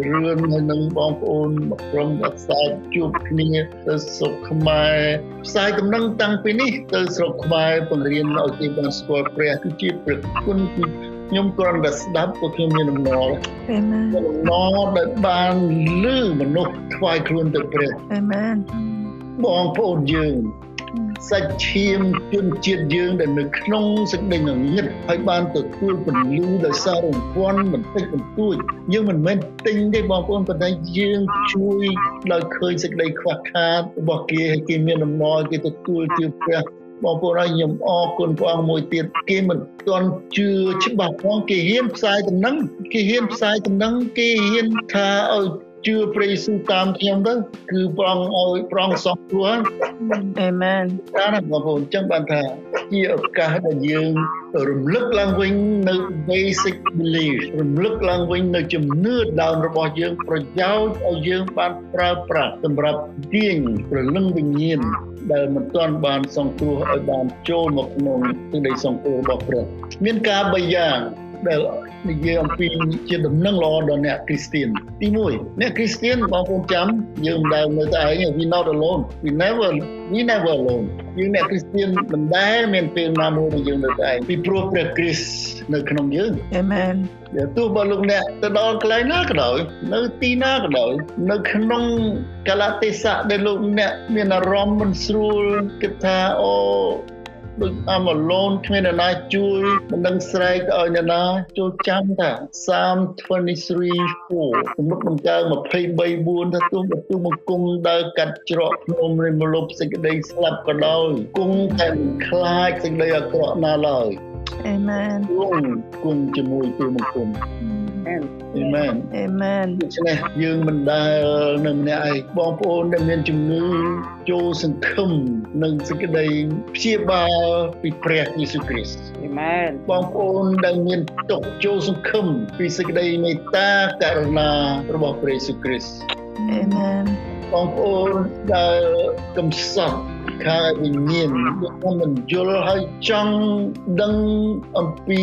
Speaker 1: រឿនហើយនឹងបងប្អូនមកក្រុមអក្សរជួបគ្នាទៅស្រុកខ្មែរផ្សាយដំណឹងតាំងពីនេះទៅស្រុកខ្មែរបង្រៀនឲ្យគេបានស្គាល់ព្រះគឺជាព្រះគុណគឺខ្ញុំគ្រាន់តែស្ដាប់ពួកខ្ញុំមានដំណរ
Speaker 2: អាមែន
Speaker 1: ដំណរដែលបានលឺមនុស្សថ្វាយខ្លួនទៅព្រះ
Speaker 2: អាមែន
Speaker 1: បងប្អូនយើង សាច់ឈាមជនជាតិយើងដែលនៅក្នុងសេចក្តីងងឹតហើយបានទទួលពន្លឺដោយសាររង្វាន់បន្តិចបន្តួចយើងមិនមែនទិញទេបងប្អូនប៉ុន្តែយើងជួយដោយឃើញសេចក្តីខ្វះខាតរបស់គេហើយគេមានដំណរគេទទួលជាព្រះបងប្អូនហើយខ្ញុំអរគុណព្រះអង្គមួយទៀតគេមិនទាន់ជឿច្បាស់ផងគេហ៊ានផ្សាយដំណឹងគេហ៊ានផ្សាយដំណឹងគេហ៊ានថាឲ្យ ជឿព្រះយេស៊ូវតាមខ្ញុំទៅគឺព្រះអង្គឲ្យព្រះអង្គសងគ្រោះ
Speaker 2: អេមែន
Speaker 1: តាមណាបងប្អូនចឹងបានថាជាឱកាសដែលយើងរំលឹកឡើងវិញនៅ basic belief រំលឹកឡើងវិញនៅជំនឿដើមរបស់យើងប្រយោជន៍ឲ្យយើងបានប្រើប្រាស់សម្រាប់ទាញព្រលឹងវិញ្ញាណដែលមិនទាន់បានសង្គ្រោះឲ្យបានចូលមកក្នុងទិសដៅសង្គ្រោះរបស់ព្រះមានការបីយ៉ាង ដែលនិយាយអំពីជាដំណឹងល្អដល់អ្នកគ្រីស្ទៀនទី1អ្នកគ្រីស្ទៀនបងប្អូនចាំយើងមិនដែលនៅតែឯង we not alone we never we never alone យើងអ្នកគ្រីស្ទៀនមិនដែលមានពេលណាមួយដែលយើងនៅតែឯងពីព្រោះព្រះគ្រីស្ទនៅក្នុងយើង
Speaker 2: អេមែន
Speaker 1: ទោះបើលោកអ្នកទៅដល់កន្លែងណាក៏ដោយនៅទីណាក៏ដោយនៅក្នុងកលៈទេសៈដែលលោកអ្នកមានអារម្មណ៍មិនស្រួលគិតថាអូ ដូច I'm alone គ្មានអ្នកណាជួយមិនដឹងស្រែកឲ្យអ្នកណាចូលចាំថា Psalm 23:4ទំនុកដំកើង23:4ថាទោះបើទូបង្គំដើរកាត់ច្រកភ្នំរិមលប់សេចក្តីស្លាប់ក៏ដោយគង់តែមិនខ្លាចសេចក្តីអាក្រក់ណាឡើយ
Speaker 2: អេមែន
Speaker 1: គង់គង់ជាមួយទូបង្គំអា មែន
Speaker 2: អេមែន
Speaker 1: ដូច្នេះយើងមិនដែលនៅម្នាក់ឯងបងប្អូនដែលមានជំងឺចូលសង្ឃឹមនឹងសេចក្តីព្យាបាលពីព្រះយេស៊ូវគ្រីស្ទ
Speaker 3: Amen.
Speaker 1: បងប្អូនដែលមានទុកចូលសង្ឃឹមពីសេចក្តីមេត្តាករុណារបស់ព្រះយេស៊ូវគ្រីស្ទ
Speaker 2: អេមែន
Speaker 1: បងប្អូនដែលកំសត់ ខាងវិញ្ញាណខ្ញុំមិនយល់ហើយចង់ដឹងអំពី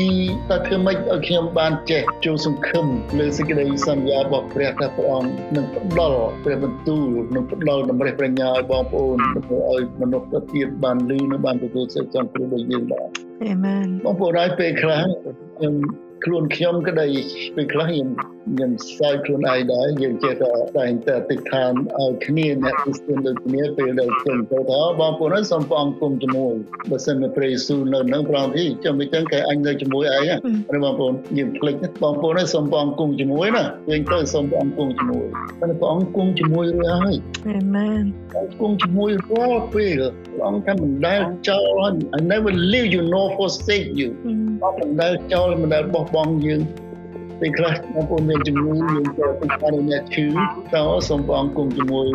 Speaker 1: តើធ្វើម៉េចឲ្យខ្ញុំបានចេះចូលសង្ឃឹមលើសេចក្តីសន្យារបស់ព្រះថាព្រះអង្គនឹងផ្ដល់ព្រះបន្ទូលនឹងផ្ដល់តម្រេះប្រាជ្ញាឲ្យបងប្អូនដើម្បីឲ្យមនុស្សទៅទៀតបានលឺនិងបានទទួលសេចក្តីសង្គ្រោះដូចយើងបាន
Speaker 2: អេមែន
Speaker 1: បងប្អូនហើយពេលខ្លះខ្ញុំ ខ្លួនខ្ញុំក្តីពេលខ្លះខ្ញុំខ្ញុំសើចខ្លួនឯងដែរយើងចេះតែតែងតែតិដ្ឋានឲ្យគ្នាអ្នកគ្រីស្ទានដូចគ្នាពេលដែលខ្ញុំទៅថាបងប្អូនហើយសូមព្រះអង្គគុំជាមួយបើសិនជាព្រះយេស៊ូវនៅនឹងប្រងទីចាំមិនចឹងគេអញនៅជាមួយឯងណាបងប្អូនយើងភ្លេចបងប្អូនហើយសូមព្រះអង្គគុំជាមួយណាវិញទៅសូមព្រះអង្គគុំជាមួយតែព្រះអង្គគុំជាមួយរួចហើយ
Speaker 2: អេមែន
Speaker 1: អង្គគុំជាមួយរាល់ពេលព្រះអង្គថាមិនដែលចោលហើយ I never leave you nor forsake you អត់មិនដែលចោលមិនដែលបោះបង់យើងពេលខ្លះបងប្អូនមានជំងឺយើងចូលទៅខាងអ្នកឈឺតើសូមបងគុំជាមួយ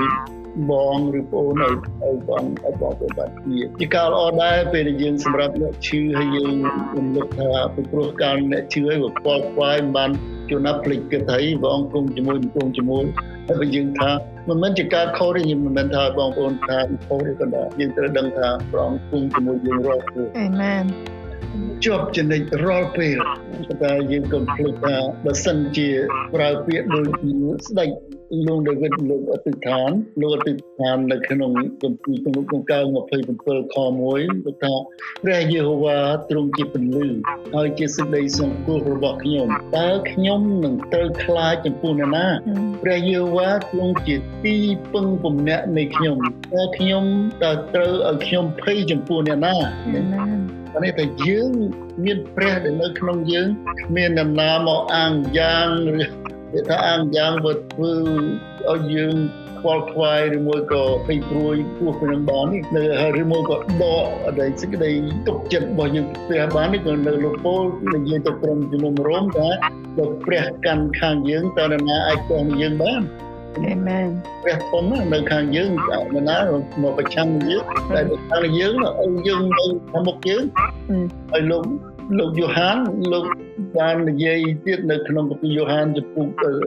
Speaker 1: បងឬបងឲ្យឲ្យបងឲ្យបងទៅបាត់គ្នាជាការល្អដែរពេលដែលយើងសម្រាប់អ្នកឈឺហើយយើងរំលឹកថាពីព្រោះការអ្នកឈឺឲ្យបកខ្វាយមិនបានជួនណាភ្លេចគិតហើយបងគុំជាមួយគុំជាមួយហើយបើយើងថាមិនមែនជាការខុសទេយើងមិនមែនថាបងប្អូនថាខុសទេក៏ដែរយើងត្រូវដឹងថាប្រងគុំជាមួយយើងរាល់ពេល
Speaker 2: អេមែន
Speaker 1: ជាប់ចំណិចរាល់ពេលតែយើងកុំភ្លេចថាបើសិនជាប្រើពាក្យដូចជាស្ដេចលោកដាវីតលោកអធិដ្ឋានលោកអធិដ្ឋាននៅក្នុងគម្ពីរទំនុកកង្កើង27ខ1លោកថាព្រះយេហូវ៉ាទ្រង់ជាពន្លឺហើយជាសេចក្តីសង្គ្រោះរបស់ខ្ញុំតើខ្ញុំនឹងត្រូវខ្លាចចំពោះអ្នកណាព្រះយេហូវ៉ាទ្រង់ជាទីពឹងពំនាក់នៃខ្ញុំតើខ្ញុំតើត្រូវឲ្យខ្ញុំភ័យចំពោះអ្នកណា
Speaker 2: អេមែ ន
Speaker 1: អានេះតែយើងមានព្រះដែលនៅក្នុងយើងគ្មាននរណាមកអាងយ៉ាងឬគេថាអាងយ៉ាងបើធ្វើឲ្យយើងខ្វល់ខ្វាយឬមួយក៏ភ័យព្រួយពោះពីនឹងបាននេះនៅហើយឬមួយក៏ដកអីសេចក្តីទុកចិត្តរបស់យើងព្រះបាននេះក៏នៅលោកពលនិយាយទៅក្រុមជំនុំរំថាបើព្រះកាន់ខាងយើងតើនរណាអាចគាំយើងបាន
Speaker 2: អេមែន
Speaker 1: ព្រះធំនៅខាងយើងតើនរណាមកប្រឆាំងយើងតែខាងយើងឲ្យយើងនៅខាងមុខយើងហើយលោកលោកយូហានលោកបាននិយាយទៀតនៅក្នុងគម្ពីរយូហានចំពុក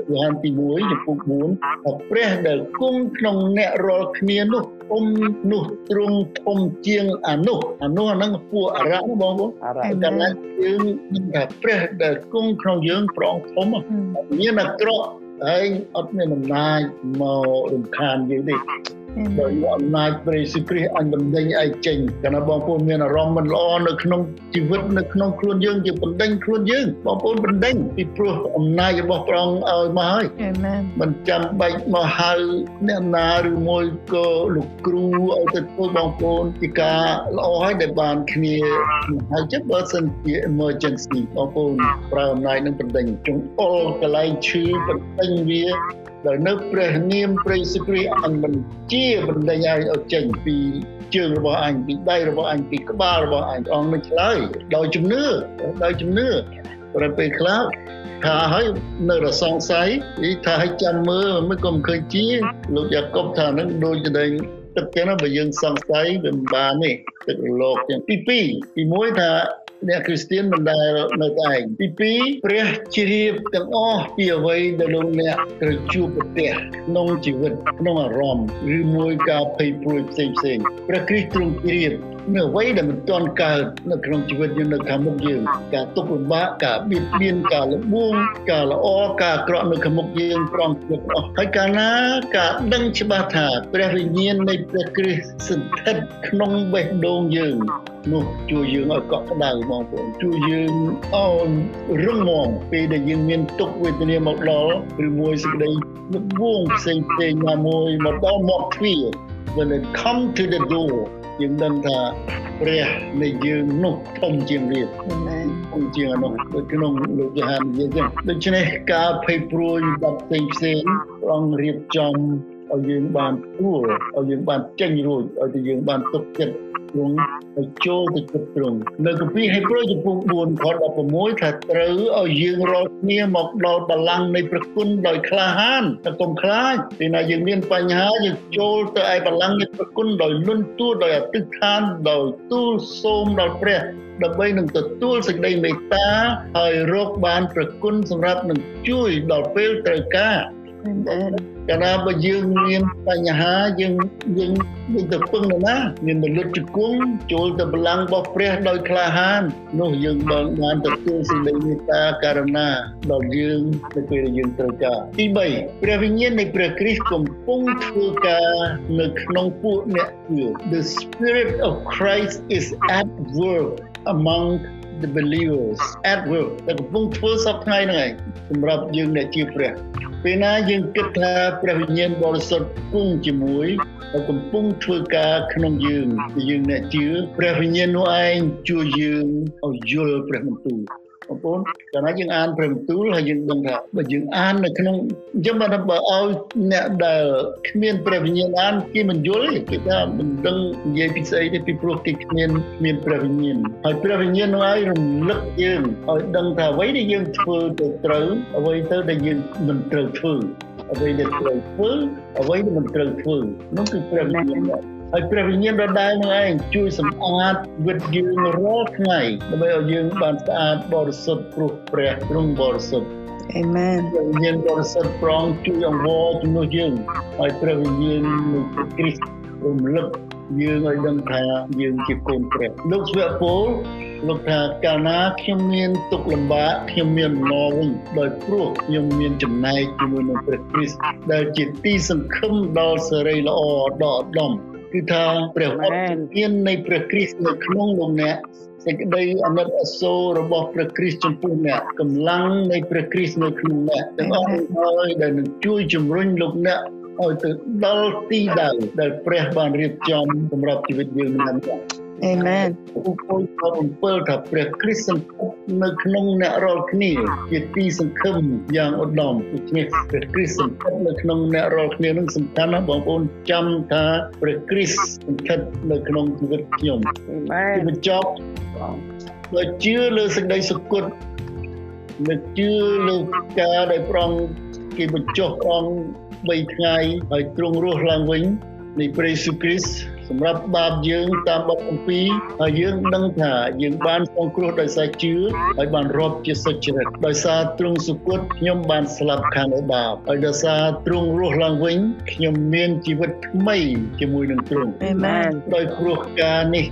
Speaker 1: យូហានទី1ចំពុក4ថាព្រះដែលគង់ក្នុងអ្នករាល់គ្នានោះអ៊ំនោះទ្រង់ធំជាងអានោះអានោះអាហ្នឹងពួកអរៈណាបងប្អូន
Speaker 3: Alright.
Speaker 1: តែតែយើងនឹងថាព្រះដែលគង់ក្នុងយើងប្រងធំមានអាក្រក់ ហើយអត់មានអំណាចមករំខានយើងទេ
Speaker 2: អេមែ
Speaker 1: ដោយ
Speaker 2: ន
Speaker 1: អំណាចព្រះយេស៊ូវគ្រីស្ទអញបណ្ដេញឯងចេញកាលណាបងប្អូនមានអារម្មណ៍មិនល្អនៅក្នុងជីវិតនៅក្នុងខ្លួនយើងយើងបណ្ដេញខ្លួនយើងបងប្អូនបណ្ដេញពីព្រោះអំណាចរបស់ព្រះអង្គឲ្យមកហើយ
Speaker 2: អេមែន
Speaker 1: មិនចាំបាច់មកហៅអ្នកណាឬមួយក៏លោកគ្រូឲ្យទៅធ្វើបងប្អូនជាការល្អហើយដែលបានគ្នាហើយចិត្តបើសិនជា emergency បងប្អូនប្រើអំណាចនឹងបណ្ដេញចង្អុលកន្លែងឈឺបណ្ដេញវាដោយនៅព្រះនាមព្រះយេស៊ូវគ្រីស្ទអញមិនជាបណ្ដេញឲ្យឲ្យចេញពីជើងរបស់អញពីដៃរបស់អញពីក្បាលរបស់អញអង្គនឹងឆ្លើយដោយជំនឿដោយជំនឿប្រពេលខ្លះថាឲ្យនៅរសង្ស័យពីថាឲ្យចាំមើលមិនក៏មិនឃើញជាលោកយ៉ាកុបថានឹងដូចតែ ទឹកចឹងបើយើងសង្ស័យវាមិនបានទេទឹកលោកចឹងទី2ទី1ថាអ្នកគ្រីស្ទានមិនដែលនៅតែឯងទី2ព្រះជ្រាបទាំងអស់ពីអ្វីដែលលោកអ្នកត្រូវជួបប្រទះក្នុងជីវិតក្នុងអារម្មណ៍ឬមួយការភ័យព្រួយផ្សេងផ្សេងព្រះគ្រីស្ទទ្រង់ជ្រាប នៅអ្វីដែលមិនទាន់កើតនៅក្នុងជីវិតយើងនៅខាងមុខយើងការទុកលំបាកការបៀតបៀនការលំបួងការល្អការអាក្រក់នៅខាងមុខយើងប្រងគ្រប់អស់ហើយកាលណាការដឹងច្បាស់ថាព្រះវិញ្ញាណនៃព្រះគ្រីស្ទស្ថិតក្នុងបេះដូងយើងនោះជួយយើងឲ្យកក់ក្ដៅបងប្អូនជួយយើងឲ្យរឹងមាំពេលដែលយើងមានទុក្ខវេទនាមកដល់ឬមួយសេចក្តីលំបួងផ្សេងផ្សេងណាមួយមកដល់មកទ្វារ when it come to the door យើងដឹងថាព្រះនៃយើងនោះធំជាងវា
Speaker 2: អាមែន
Speaker 1: ធំជាងនោះនៅក្នុងលោកយូហាននិយាយចឹងដូច្នេះការភ័យព្រួយបាត់ផ្សេងផ្សេងព្រះអង្គរៀបចំ ឲ្យយើងបានទួលឲ្យយើងបានចេញរួចឲ្យយើងបានទុកចិត្តទ្រង់ឲ្យចូលទៅគ្រប់ទ្រង់នៅគម្ពីរហេព្រើរចំពោះ4ខ16ថាត្រូវឲ្យយើងរាល់គ្នាមកដល់បល្ល័ង្កនៃព្រះគុណដោយក្លាហានតែកុំខ្លាចពេលណាយើងមានបញ្ហាយើងចូលទៅឯបល្ល័ង្កនៃព្រះគុណដោយលន់ទួដោយអតិថានដោយទូលសូមដល់ព្រះដើម្បីនឹងទទួលសេចក្តីមេត្តាហើយរកបានប្រគុណសម្រាប់នឹងជួយដល់ពេលត្រូវការ កាលណាបើយើងមានបញ្ហាយើងយើងមានទៅពឹងទៅណាមានទៅលុតជង្គង់ចូលទៅបលាំងរបស់ព្រះដោយក្លាហាននោះយើងបានបានទទួលសេចក្តីមេត្តាករណាដល់យើងនៅពេលដែលយើងត្រូវការទី3ព្រះវិញ្ញាណនៃព្រះគ្រីស្ទកំពុងធ្វើការនៅក្នុងពួកអ្នកជឿ The spirit of Christ is at work among the believers at work ដែលកំពុងធ្វើសពថ្ងៃហ្នឹងឯងសម្រាប់យើងអ្នកជឿព្រះពេលណាយើងគិតថាព្រះវិញ្ញាណបរិសុទ្ធគង់ជាមួយហើយកំពុងធ្វើការក្នុងយើងយើងអ្នកជឿព្រះវិញ្ញាណនោះឯងជួយយើងឲ្យយល់ព្រះបន្ទូល បងប្អូនកាលណាយើងអានព្រះបន្ទូលហើយយើងដឹងថាបើយើងអាននៅក្នុងអញ្ចឹងបើបើឲ្យអ្នកដែលគ្មានព្រះវិញ្ញាណអានគេមិនយល់ទេគេថាមិនដឹងនិយាយពីស្អីទេពីព្រោះគេគ្មានមានព្រះវិញ្ញាណហើយព្រះវិញ្ញាណនោះឲ្យរំលឹកយើងឲ្យដឹងថាអ្វីដែលយើងធ្វើទៅត្រូវអ្វីទៅដែលយើងមិនត្រូវធ្វើអ្វីដែលត្រូវធ្វើអ្វីដែលមិនត្រូវធ្វើនោះគឺព្រះវិញ្ញាណ ហើយព្រះវិញ្ញាណដដែលនឹងឯងជួយសម្អាតវិតយើងរាល់ថ្ងៃដើម្បីឲ្យយើងបានស្អាតបរិសុទ្ធព្រោះព្រះទ្រង់បរិសុទ្ធ
Speaker 2: អេមែន
Speaker 1: ព្រះវិញ្ញាណបរិសុទ្ធប្រងជួយអង្វរជំនួសយើងហើយព្រះវិញ្ញាណនៃព្រះគ្រីស្ទរំលឹកយើងឲ្យដឹងថាយើងជាកូនព្រះលោកស្វៈពលលោកថាកាលណាខ្ញុំមានទុកលំបាកខ្ញុំមានអំណរវិញដោយព្រោះខ្ញុំមានចំណែកជាមួយនឹងព្រះគ្រីស្ទដែលជាទីសង្ឃឹមដល់សេរីល្អដ៏ឧត្តម គឺថាព្រះវត្តមាននៃព្រះគ្រីស្ទនៅក្នុងលោកអ្នកសេចក្តីអាណិតអាសូររបស់ព្រះគ្រីស្ទចំពោះអ្នកកម្លាំងនៃព្រះគ្រីស្ទនៅក្នុងអ្នកទាំងអស់ហើយដែលនឹងជួយជំរុញលោកអ្នកឲ្យទៅដល់ទីដៅដែលព្រះបានរៀបចំសម្រាប់ជីវិតយើងម្នាក់
Speaker 2: អេមែន
Speaker 1: ពុទ្ធពលក៏បំពេញថាព្រះគ្រីស្ទសង្ឃឹមនៅក្នុងអ្នករាល់គ្នាជាទីសង្ឃឹមយ៉ាងឧត្តមដូច្នេះព្រះគ្រីស្ទសង្ឃឹមនៅក្នុងអ្នករាល់គ្នានឹងសំខាន់ណាស់បងប្អូនចាំថាព្រះគ្រីស្ទសង្ឃឹមនៅក្នុងជីវិតខ្ញុំ
Speaker 2: អេមែន
Speaker 1: បញ្ចប់បើជឿលើសេចក្តីសុគតលើជឿលើការដែលប្រងគេបញ្ចុះប្រង3ថ្ងៃហើយទ្រង់រស់ឡើងវិញនៃព្រះយេស៊ូវគ្រីស្ទ សម្រាប់បាបយើងតាមបទគម្ពីរហើយយើងដឹងថាយើងបានសង្គ្រោះដោយសារជឿហើយបានរាប់ជាសុចរិតដោយសារទ្រង់សុគតខ្ញុំបានស្លាប់ខាងបាបហើយដោយសារទ្រង់រស់ឡើងវិញខ្ញុំមានជីវិតថ្មីជាមួយនឹងទ្រង់
Speaker 2: អាមែន
Speaker 1: ដោយព្រោះការនេះ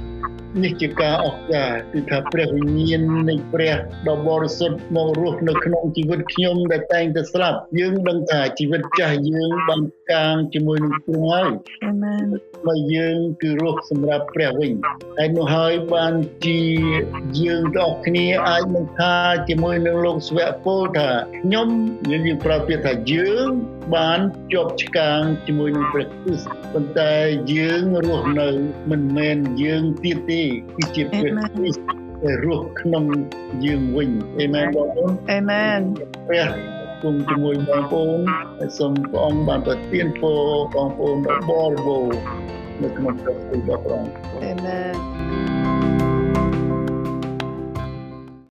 Speaker 1: នេះជាការអស្ចារ្យគឺថាព្រះវិញ្ញាណនៃព្រះដ៏បរិសុទ្ធមករស់នៅក្នុងជីវិតខ្ញុំដែលតែងតែស្លាប់យើងដឹងថាជីវិតចាស់យើងបានកាងជាមួយនឹងទ្រង់ហើយ
Speaker 2: អាមែន
Speaker 1: មកយើងគឺរស់សម្រាប់ព្រះវិញហើយនោះហើយបានជាយើងទាំងអស់គ្នាអាចនឹងថាជាមួយនឹងលោកស្វៈពលថាខ្ញុំយើងយើងប្រាប់ទៀតថាយើងបានជាប់ឆ្កាងជាមួយនឹងព្រះគ្រីស្ទប៉ុន្តែយើងរស់នៅមិនមែនយើងទៀតទេគឺជាព្រះគ្រីស្ទដែលរស់ក្នុងយើងវិញអេមែនបងប្អូន
Speaker 2: អេមែន
Speaker 1: ព្រះគង់ជាមួយបងប្អូនហើយសូមព្រះអង្គបានប្រទានពរបងប្អូនដល់បរិបូរណ៍នៅក្នុងព្រះគុណរបស់ព្រះអង្គ
Speaker 2: Amen